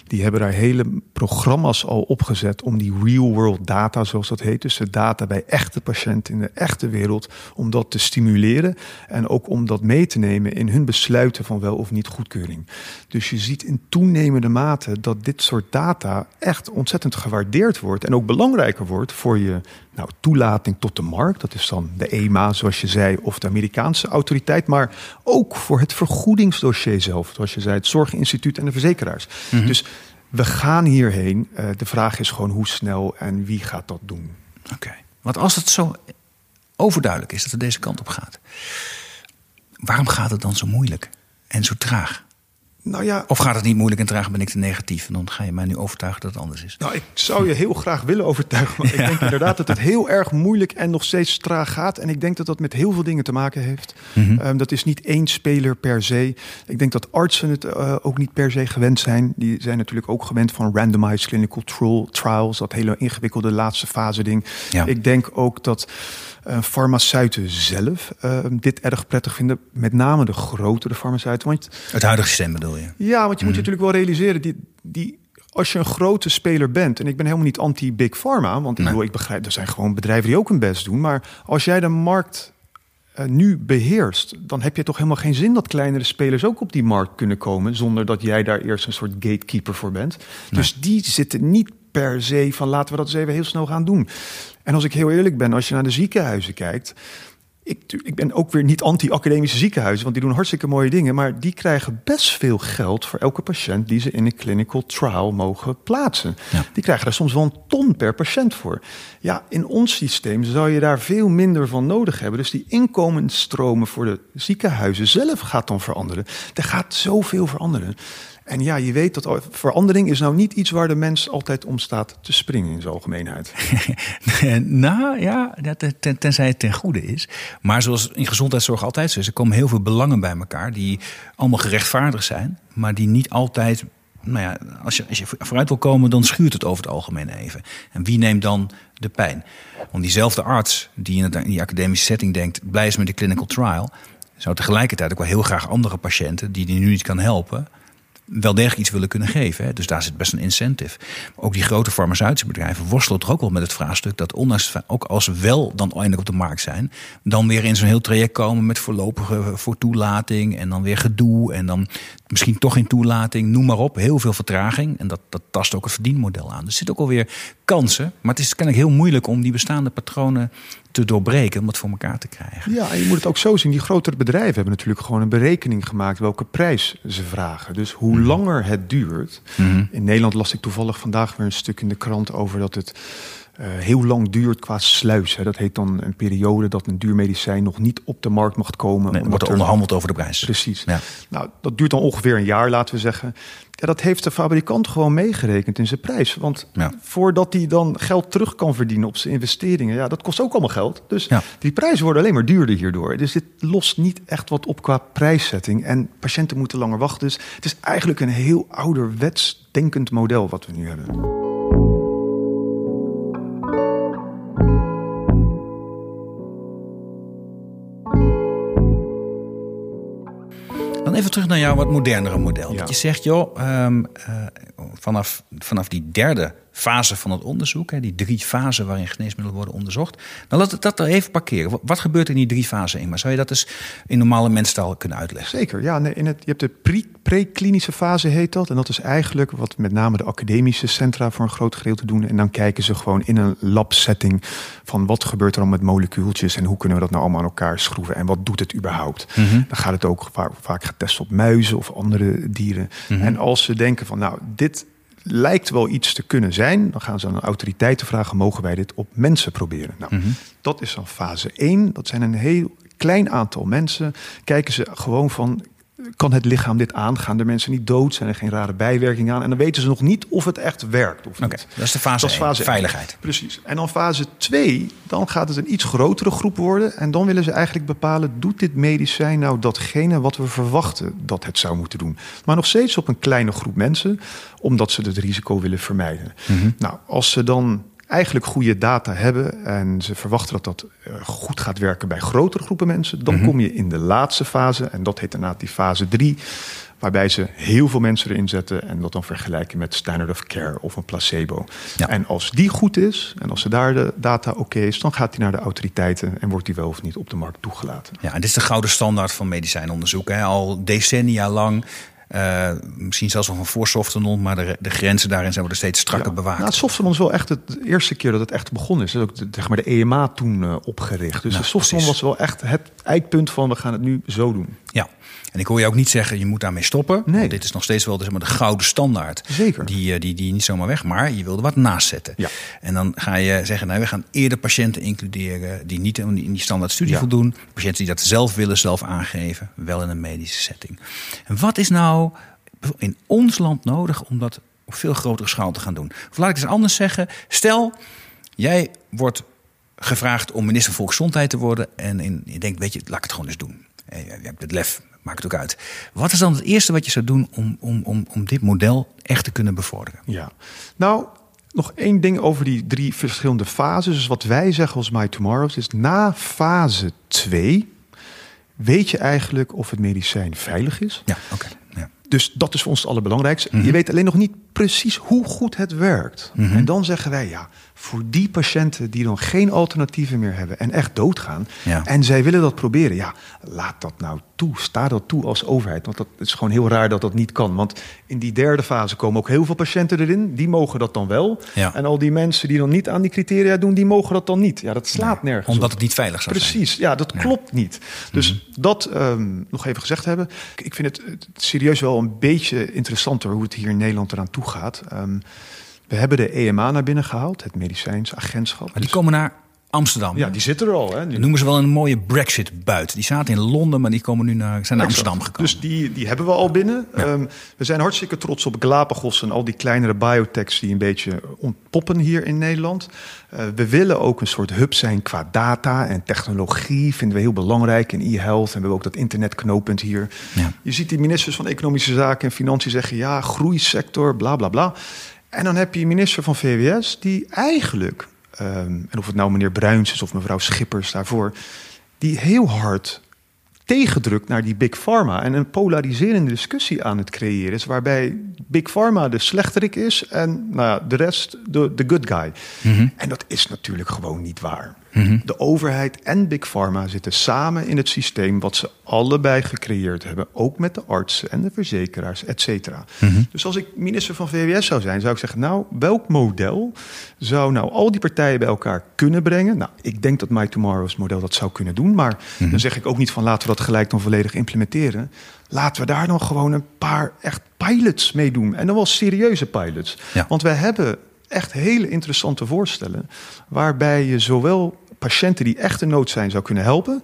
Die hebben daar hele programma's al opgezet om die real-world data, zoals dat heet. Dus de data bij echte patiënten in de echte wereld, om dat te stimuleren. En ook om dat mee te nemen in hun besluiten van wel of niet goedkeuring. Dus je ziet in toenemende mate dat dit soort data echt ontzettend gewaardeerd wordt. En ook belangrijker wordt voor je nou, toelating tot de markt. Dat is dan de EMA, zoals je zei, of de Amerikaanse autoriteit. Maar ook voor het vergoedingsdossier zelf. Zoals je zei, het Zorginstituut en de verzekeraars. Mhm. Dus we gaan hierheen. Uh, de vraag is gewoon hoe snel en wie gaat dat doen. Oké. Want als het zo overduidelijk is dat het deze kant op gaat, waarom gaat het dan zo moeilijk en zo traag? Nou ja, of gaat het niet moeilijk en traag, ben ik te negatief? En dan ga je mij nu overtuigen dat het anders is. Nou, ik zou je heel graag willen overtuigen. Want ik *laughs* denk inderdaad dat het heel erg moeilijk en nog steeds traag gaat. En ik denk dat dat met heel veel dingen te maken heeft. Mhm. Ehm, dat is niet één speler per se. Ik denk dat artsen het uh, ook niet per se gewend zijn. Die zijn natuurlijk ook gewend van randomized clinical trials. Dat hele ingewikkelde laatste fase ding. Ja. Ik denk ook dat uh, farmaceuten zelf uh, dit erg prettig vinden. Met name de grotere farmaceuten. Want, het huidige systeem bedoel je? Ja, want je moet je mhm. natuurlijk wel realiseren... Die, die, als je een grote speler bent, en ik ben helemaal niet anti-big pharma, want ik, bedoel, ik begrijp, er zijn gewoon bedrijven die ook hun best doen. Maar als jij de markt uh, nu beheerst, dan heb je toch helemaal geen zin dat kleinere spelers ook op die markt kunnen komen, zonder dat jij daar eerst een soort gatekeeper voor bent. Dus die zitten niet per se van laten we dat eens even heel snel gaan doen. En als ik heel eerlijk ben, als je naar de ziekenhuizen kijkt, ik, ik ben ook weer niet anti-academische ziekenhuizen, want die doen hartstikke mooie dingen. Maar die krijgen best veel geld voor elke patiënt die ze in een clinical trial mogen plaatsen. Die krijgen daar soms wel een ton per patiënt voor. Ja, in ons systeem zou je daar veel minder van nodig hebben. Dus die inkomensstromen voor de ziekenhuizen zelf gaat dan veranderen. Er gaat zoveel veranderen. En ja, je weet dat verandering is nou niet iets waar de mens altijd om staat te springen in zijn algemeenheid. *laughs* nou ja, ten, tenzij het ten goede is. Maar zoals in gezondheidszorg altijd zo is, er komen heel veel belangen bij elkaar die allemaal gerechtvaardigd zijn, maar die niet altijd. Nou ja, als je, als je vooruit wil komen, dan schuurt het over het algemeen even. En wie neemt dan de pijn? Want diezelfde arts die in, die academische setting denkt, blij is met de clinical trial, zou tegelijkertijd ook wel heel graag andere patiënten die die nu niet kan helpen, wel degelijk iets willen kunnen geven. Hè. Dus daar zit best een incentive. ook die grote farmaceutische bedrijven worstelen toch ook wel met het vraagstuk dat ondanks ook als ze wel dan eindelijk op de markt zijn, dan weer in zo'n heel traject komen met voorlopige voor toelating en dan weer gedoe en dan misschien toch geen toelating, noem maar op. Heel veel vertraging en dat, dat tast ook het verdienmodel aan. Dus er zitten ook alweer kansen, maar het is kennelijk heel moeilijk om die bestaande patronen te doorbreken om het voor elkaar te krijgen. Ja, en je moet het ook zo zien. Die grotere bedrijven hebben natuurlijk gewoon een berekening gemaakt welke prijs ze vragen. Dus hoe mhm. langer het duurt. Mhm. In Nederland las ik toevallig vandaag weer een stuk in de krant over dat het uh, heel lang duurt qua sluis. Hè. Dat heet dan een periode dat een duur medicijn nog niet op de markt mag komen. Nee, wordt er onderhandeld over de prijs. Precies. Ja. Nou, dat duurt dan ongeveer een jaar, laten we zeggen. Ja, dat heeft de fabrikant gewoon meegerekend in zijn prijs. Want voordat hij dan geld terug kan verdienen op zijn investeringen, ja, dat kost ook allemaal geld. Dus die prijzen worden alleen maar duurder hierdoor. Dus dit lost niet echt wat op qua prijszetting. En patiënten moeten langer wachten. Dus het is eigenlijk een heel ouderwets denkend model wat we nu hebben. Dan even terug naar jouw wat modernere model. Dat je zegt, joh, um, uh, vanaf, vanaf die derde fase van het onderzoek, hè, die drie fasen waarin geneesmiddelen worden onderzocht. Dan laat het dat er even parkeren. Wat gebeurt in die drie fasen in? Maar zou je dat eens in normale mensentaal kunnen uitleggen? Zeker, ja. In het, je hebt de pre-klinische fase, heet dat. En dat is eigenlijk wat met name de academische centra voor een groot gedeelte doen. En dan kijken ze gewoon in een lab-setting van wat gebeurt er dan met molecuultjes en hoe kunnen we dat nou allemaal aan elkaar schroeven en wat doet het überhaupt. Mhm. Dan gaat het ook vaak, vaak getest op muizen of andere dieren. Mhm. En als ze denken van nou, dit lijkt wel iets te kunnen zijn. Dan gaan ze aan de autoriteiten vragen: mogen wij dit op mensen proberen? Nou, mhm. dat is dan fase 1. Dat zijn een heel klein aantal mensen. Kijken ze gewoon van: kan het lichaam dit aan? Gaan de mensen niet dood? Zijn er geen rare bijwerkingen aan? En dan weten ze nog niet of het echt werkt. Of niet. Dat is de fase, dat is fase veiligheid. Precies. En dan fase 2, dan gaat het een iets grotere groep worden. En dan willen ze eigenlijk bepalen: doet dit medicijn nou datgene wat we verwachten dat het zou moeten doen? Maar nog steeds op een kleine groep mensen, omdat ze het risico willen vermijden. Mhm. Nou, als ze dan eigenlijk goede data hebben en ze verwachten dat dat eh, goed gaat werken bij grotere groepen mensen, dan mhm. kom je in de laatste fase en dat heet inderdaad die fase 3, waarbij ze heel veel mensen erin zetten en dat dan vergelijken met standard of care of een placebo. En als die goed is en als ze daar de data oké is, dan gaat die naar de autoriteiten en wordt die wel of niet op de markt toegelaten. Ja, en dit is de gouden standaard van medicijnonderzoek. Hè? Al decennia lang uh, misschien zelfs nog een voor softenon, maar de, de, grenzen daarin zijn worden steeds strakker ja, bewaakt. Nou, het softenon is wel echt het eerste keer dat het echt begonnen is. Dat is ook de, zeg maar de EMA toen uh, opgericht. Dus nou, de softenon was wel echt het eikpunt van we gaan het nu zo doen. Ja, en ik hoor je ook niet zeggen, je moet daarmee stoppen. Nee. Want dit is nog steeds wel de, zeg maar, de gouden standaard. Zeker. Die, eh, die, die niet zomaar weg, maar je wilde wat naast zetten. Ja. En dan ga je zeggen, nou, we gaan eerder patiënten includeren... die niet in die standaard studie voldoen. Patiënten die dat zelf willen, zelf aangeven. Wel in een medische setting. En wat is nou in ons land nodig om dat op veel grotere schaal te gaan doen? Of laat ik het anders zeggen. Stel, jij wordt gevraagd om minister van Volksgezondheid te worden... en in, je denkt, weet je, laat ik het gewoon eens doen. Je hebt het lef, maakt het ook uit. Wat is dan het eerste wat je zou doen om, om, om, om dit model echt te kunnen bevorderen? Ja, nou, nog één ding over die drie verschillende fases. Dus wat wij zeggen als My Tomorrows is na fase 2 weet je eigenlijk of het medicijn veilig is. Ja, oké. Ja. Dus dat is voor ons het allerbelangrijkste. Je mhm. weet alleen nog niet precies hoe goed het werkt. Mhm. En dan zeggen wij, ja, voor die patiënten die dan geen alternatieven meer hebben en echt doodgaan, Ja. en zij willen dat proberen, ja, laat dat nou toe. Sta dat toe als overheid. Want dat is gewoon heel raar dat dat niet kan. Want in die derde fase komen ook heel veel patiënten erin. Die mogen dat dan wel. Ja. En al die mensen die dan niet aan die criteria doen, die mogen dat dan niet. Ja, dat slaat nergens Omdat op. het niet veilig zou zijn. Precies, ja, dat klopt niet. Dus dat ehm, nog even gezegd hebben. Ik- vind het, het serieus wel een beetje interessanter hoe het hier in Nederland eraan toe gaat. Ehm, we hebben de EMA naar binnen gehaald, het medicijnsagentschap. Maar die komen naar Amsterdam. ja, die zitten er al. Hè, nu. Noemen ze wel een mooie Brexit-buit. Die zaten in Londen, maar die komen nu naar, zijn naar Amsterdam gekomen. Dus die, die hebben we al binnen. Ehm, we zijn hartstikke trots op Galapagos en al die kleinere biotechs die een beetje ontpoppen hier in Nederland. Eh, we willen ook een soort hub zijn qua data en technologie. Vinden we heel belangrijk in e-health. En we hebben ook dat internetknooppunt hier. Ja. Je ziet die ministers van Economische Zaken en Financiën zeggen ja, groeisector, bla bla bla. En dan heb je minister van VWS die eigenlijk, ehm, en of het nou meneer Bruins is of mevrouw Schippers daarvoor, die heel hard tegendrukt naar die Big Pharma en een polariserende discussie aan het creëren is, waarbij Big Pharma de slechterik is en nou ja, de rest de, de good guy. En dat is natuurlijk gewoon niet waar. De overheid en Big Pharma zitten samen in het systeem wat ze allebei gecreëerd hebben, ook met de artsen en de verzekeraars, et cetera. Dus als ik minister van VWS zou zijn, zou ik zeggen, nou, welk model zou nou al die partijen bij elkaar kunnen brengen? Nou, ik denk dat My Tomorrow's model dat zou kunnen doen, maar dan zeg ik ook niet van laten we dat gelijk dan volledig implementeren. Laten we daar dan gewoon een paar echt pilots mee doen. En dan wel serieuze pilots. Ja. Want wij hebben echt hele interessante voorstellen. Waarbij je zowel patiënten die echt in nood zijn zou kunnen helpen.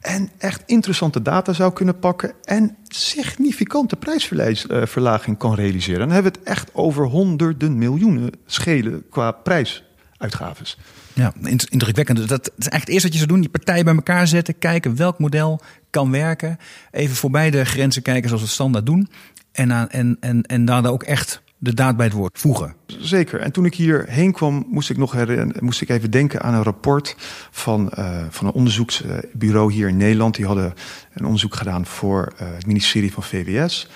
En echt interessante data zou kunnen pakken. En significante prijsverlaging kan realiseren. Dan hebben we het echt over honderden miljoenen schelen qua prijsuitgaves. Ja, indrukwekkend. Dat is eigenlijk het eerste wat je zou doen. Die partijen bij elkaar zetten. Kijken welk model kan werken. Even voorbij de grenzen kijken zoals we standaard doen. En, aan, en, en, en daar ook echt de daad bij het woord voegen. Zeker. En toen ik hierheen kwam, moest ik nog herinner- moest ik even denken aan een rapport van, eh, van een onderzoeksbureau hier in Nederland. Die hadden een onderzoek gedaan voor eh, het ministerie van VWS.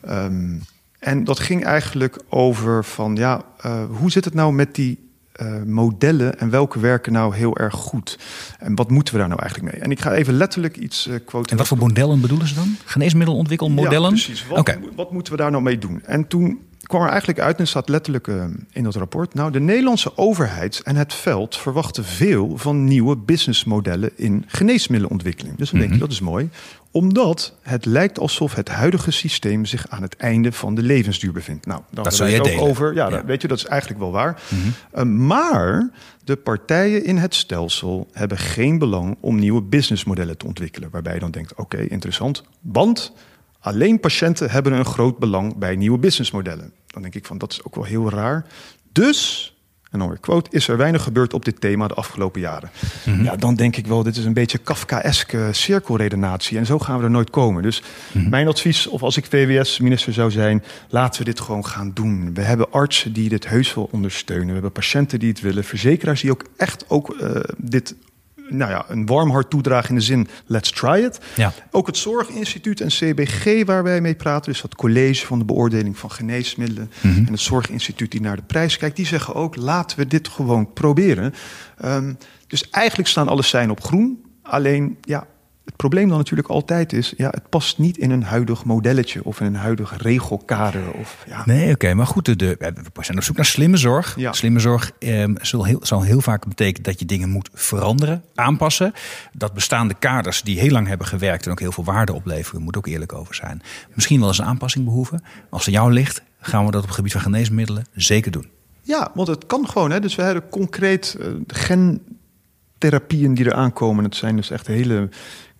Ehm, en dat ging eigenlijk over van ja, eh, hoe zit het nou met die modellen en welke werken nou heel erg goed? En wat moeten we daar nou eigenlijk mee? En ik ga even letterlijk iets eh quoten. En wat voor modellen bedoelen ze dan? Geneesmiddelontwikkelmodellen? Ja, precies. Wat, Oké. wat moeten we daar nou mee doen? En toen kwam er eigenlijk uit, en staat letterlijk eh, in dat rapport... nou, de Nederlandse overheid en het veld verwachten veel... van nieuwe businessmodellen in geneesmiddelenontwikkeling. Dus dan denk je, dat is mooi. Omdat het lijkt alsof het huidige systeem... zich aan het einde van de levensduur bevindt. Nou, dan Dat zou het ook delen. over. Ja, Ja. dat- weet je, dat is eigenlijk wel waar. Uh, maar de partijen in het stelsel hebben geen belang om nieuwe businessmodellen te ontwikkelen. Waarbij je dan denkt, oké, interessant. Want alleen patiënten hebben een groot belang bij nieuwe businessmodellen. Dan denk ik van, dat is ook wel heel raar. Dus, en dan weer quote, is er weinig gebeurd op dit thema de afgelopen jaren. Ja, dan denk ik wel, dit is een beetje Kafkaeske cirkelredenatie. En zo gaan we er nooit komen. Dus mijn advies, of als ik VWS-minister zou zijn, laten we dit gewoon gaan doen. We hebben artsen die dit heus wel ondersteunen. We hebben patiënten die het willen. Verzekeraars die ook echt ook eh, dit nou ja, een warm hart toedragen in de zin let's try it. Ja. Ook het Zorginstituut en CBG waar wij mee praten, dus dat college van de beoordeling van geneesmiddelen en het Zorginstituut die naar de prijs kijkt, die zeggen ook laten we dit gewoon proberen. Ehm, dus eigenlijk staan alle zijn op groen. Alleen ja, het probleem dan natuurlijk altijd is, ja, het past niet in een huidig modelletje of in een huidig regelkader. Of, ja. Nee, oké, maar goed, de, de, we zijn op zoek naar slimme zorg. Ja. Slimme zorg ehm, zal, heel, zal heel vaak betekenen dat je dingen moet veranderen, aanpassen. Dat bestaande kaders die heel lang hebben gewerkt en ook heel veel waarde opleveren, moet ook eerlijk over zijn. Misschien wel eens een aanpassing behoeven. Als het jou ligt, gaan we dat op het gebied van geneesmiddelen zeker doen. Ja, want het kan gewoon. Hè. Dus we hebben concreet eh, gentherapieën die er aankomen. Het zijn dus echt hele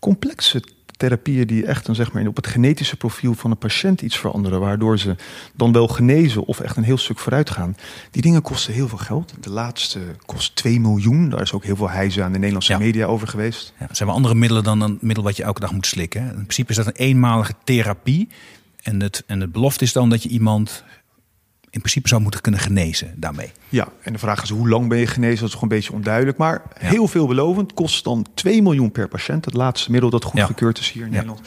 complexe therapieën die echt dan zeg maar op het genetische profiel van een patiënt iets veranderen, waardoor ze dan wel genezen of echt een heel stuk vooruit gaan. Die dingen kosten heel veel geld. De laatste kost 2 miljoen. Daar is ook heel veel heize aan de Nederlandse Ja. media over geweest. Ja, zijn wel andere middelen dan een middel wat je elke dag moet slikken. In principe is dat een eenmalige therapie. En het, en het belofte is dan dat je iemand in principe zou moeten kunnen genezen daarmee. Ja, en de vraag is hoe lang ben je genezen? Dat is gewoon een beetje onduidelijk. Maar heel veelbelovend. Kost dan 2 miljoen per patiënt. Het laatste middel dat goedgekeurd is hier in Ja. Nederland.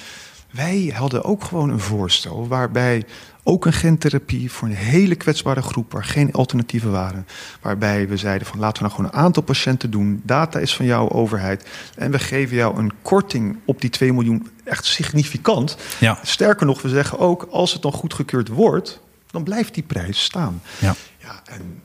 wij hadden ook gewoon een voorstel waarbij ook een gentherapie voor een hele kwetsbare groep waar geen alternatieven waren. Waarbij we zeiden van laten we nou gewoon een aantal patiënten doen. Data is van jouw overheid. En we geven jou een korting op die 2 miljoen echt significant. Ja. Sterker nog, we zeggen ook als het dan goedgekeurd wordt, dan blijft die prijs staan. Ja. Ja, en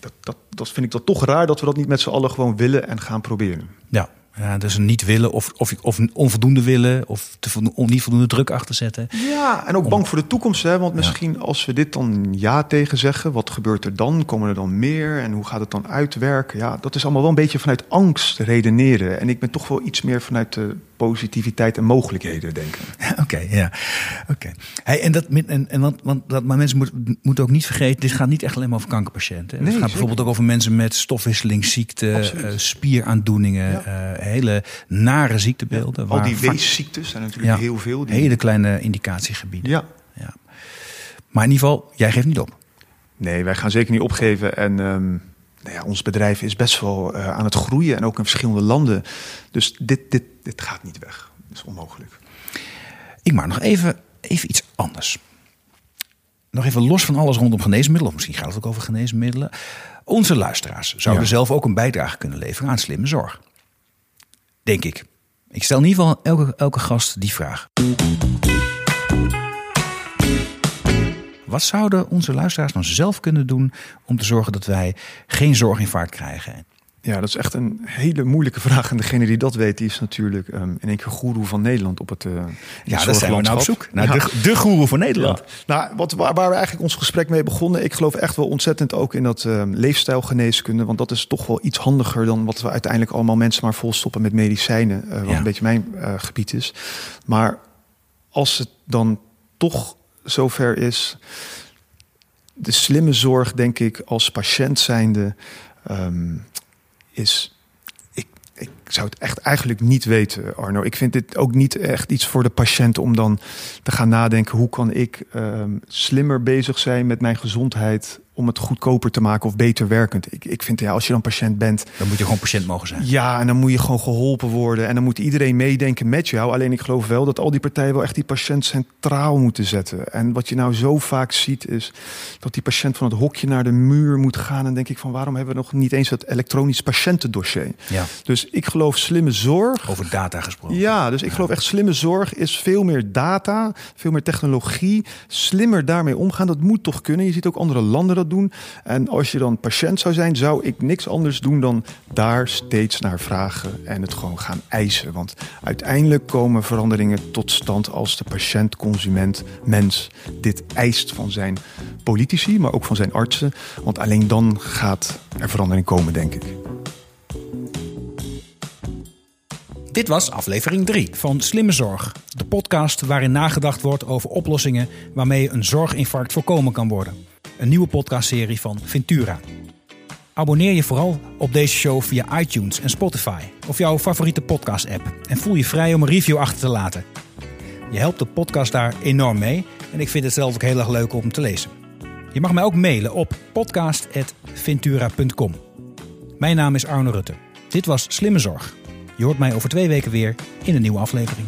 dat, dat, dat vind ik dan toch raar dat we dat niet met z'n allen gewoon willen en gaan proberen. Ja, ja, dus niet willen of, of, of onvoldoende willen of te, niet voldoende druk achter zetten. Ja, en ook bang voor de toekomst. Hè? Want misschien als we dit dan ja tegen zeggen, wat gebeurt er dan? Komen er dan meer? En hoe gaat het dan uitwerken? Ja, dat is allemaal wel een beetje vanuit angst redeneren. En ik ben toch wel iets meer vanuit de positiviteit en mogelijkheden denken. *laughs* Oké, ja. Oké. Hey, en dat, en, en want, want dat, maar mensen moeten moet ook niet vergeten, dit gaat niet echt alleen maar over kankerpatiënten. Nee, het gaat bijvoorbeeld ook over mensen met stofwisselingsziekten, uh, spieraandoeningen, uh, hele nare ziektebeelden. Ja, al die weesziektes zijn natuurlijk heel veel. Die... Hele kleine indicatiegebieden. Ja. ja. Maar in ieder geval, jij geeft niet op. Nee, wij gaan zeker niet opgeven. En um, nou ja, ons bedrijf is best wel uh, aan het groeien en ook in verschillende landen. Dus dit, dit, dit gaat niet weg. Dat is onmogelijk. Ik maar nog even, even iets anders. Nog even los van alles rondom geneesmiddelen, of misschien gaat het ook over geneesmiddelen. Onze luisteraars zouden zelf ook een bijdrage kunnen leveren aan slimme zorg. Denk ik. Ik stel in ieder geval elke, elke gast die vraag. Wat zouden onze luisteraars dan zelf kunnen doen om te zorgen dat wij geen zorginfarct krijgen? Ja, dat is echt een hele moeilijke vraag. En degene die dat weet, die is natuurlijk um, in één keer goeroe van Nederland op het uh, Ja, daar zijn we nou op zoek. Naar de, de goeroe van Nederland. Nou, wat, waar, waar, we eigenlijk ons gesprek mee begonnen... ik geloof echt wel ontzettend ook in dat uh, leefstijlgeneeskunde. Want dat is toch wel iets handiger dan wat we uiteindelijk allemaal mensen maar volstoppen met medicijnen. Uh, wat een beetje mijn uh, gebied is. Maar als het dan toch zover is... de slimme zorg, denk ik, als patiënt zijnde... Um, is. Ik, zou het echt eigenlijk niet weten, Arno. Ik vind dit ook niet echt iets voor de patiënt om dan te gaan nadenken: hoe kan ik um, slimmer bezig zijn met mijn gezondheid om het goedkoper te maken of beter werkend. Ik, ik vind ja, als je dan patiënt bent. Dan moet je gewoon patiënt mogen zijn. Ja, en dan moet je gewoon geholpen worden. En dan moet iedereen meedenken met jou. Alleen ik geloof wel dat al die partijen wel echt die patiënt centraal moeten zetten. En wat je nou zo vaak ziet, is dat die patiënt van het hokje naar de muur moet gaan. En denk ik van waarom hebben we nog niet eens het elektronisch patiëntendossier? Ja. Dus ik geloof slimme zorg. Over data gesproken. Ja, dus ik geloof echt slimme zorg is veel meer data, veel meer technologie. Slimmer daarmee omgaan. Dat moet toch kunnen. Je ziet ook andere landen doen. En als je dan patiënt zou zijn, zou ik niks anders doen dan daar steeds naar vragen en het gewoon gaan eisen. Want uiteindelijk komen veranderingen tot stand als de patiënt, consument, mens dit eist van zijn politici, maar ook van zijn artsen. Want alleen dan gaat er verandering komen, denk ik. Dit was aflevering 3 van Slimme Zorg. De podcast waarin nagedacht wordt over oplossingen waarmee een zorginfarct voorkomen kan worden een nieuwe podcastserie van Ventura. Abonneer je vooral op deze show via iTunes en Spotify of jouw favoriete podcast-app en voel je vrij om een review achter te laten. Je helpt de podcast daar enorm mee en ik vind het zelf ook heel erg leuk om te lezen. Je mag mij ook mailen op podcast.ventura.com. Mijn naam is Arno Rutte. Dit was Slimme Zorg. Je hoort mij over twee weken weer in een nieuwe aflevering.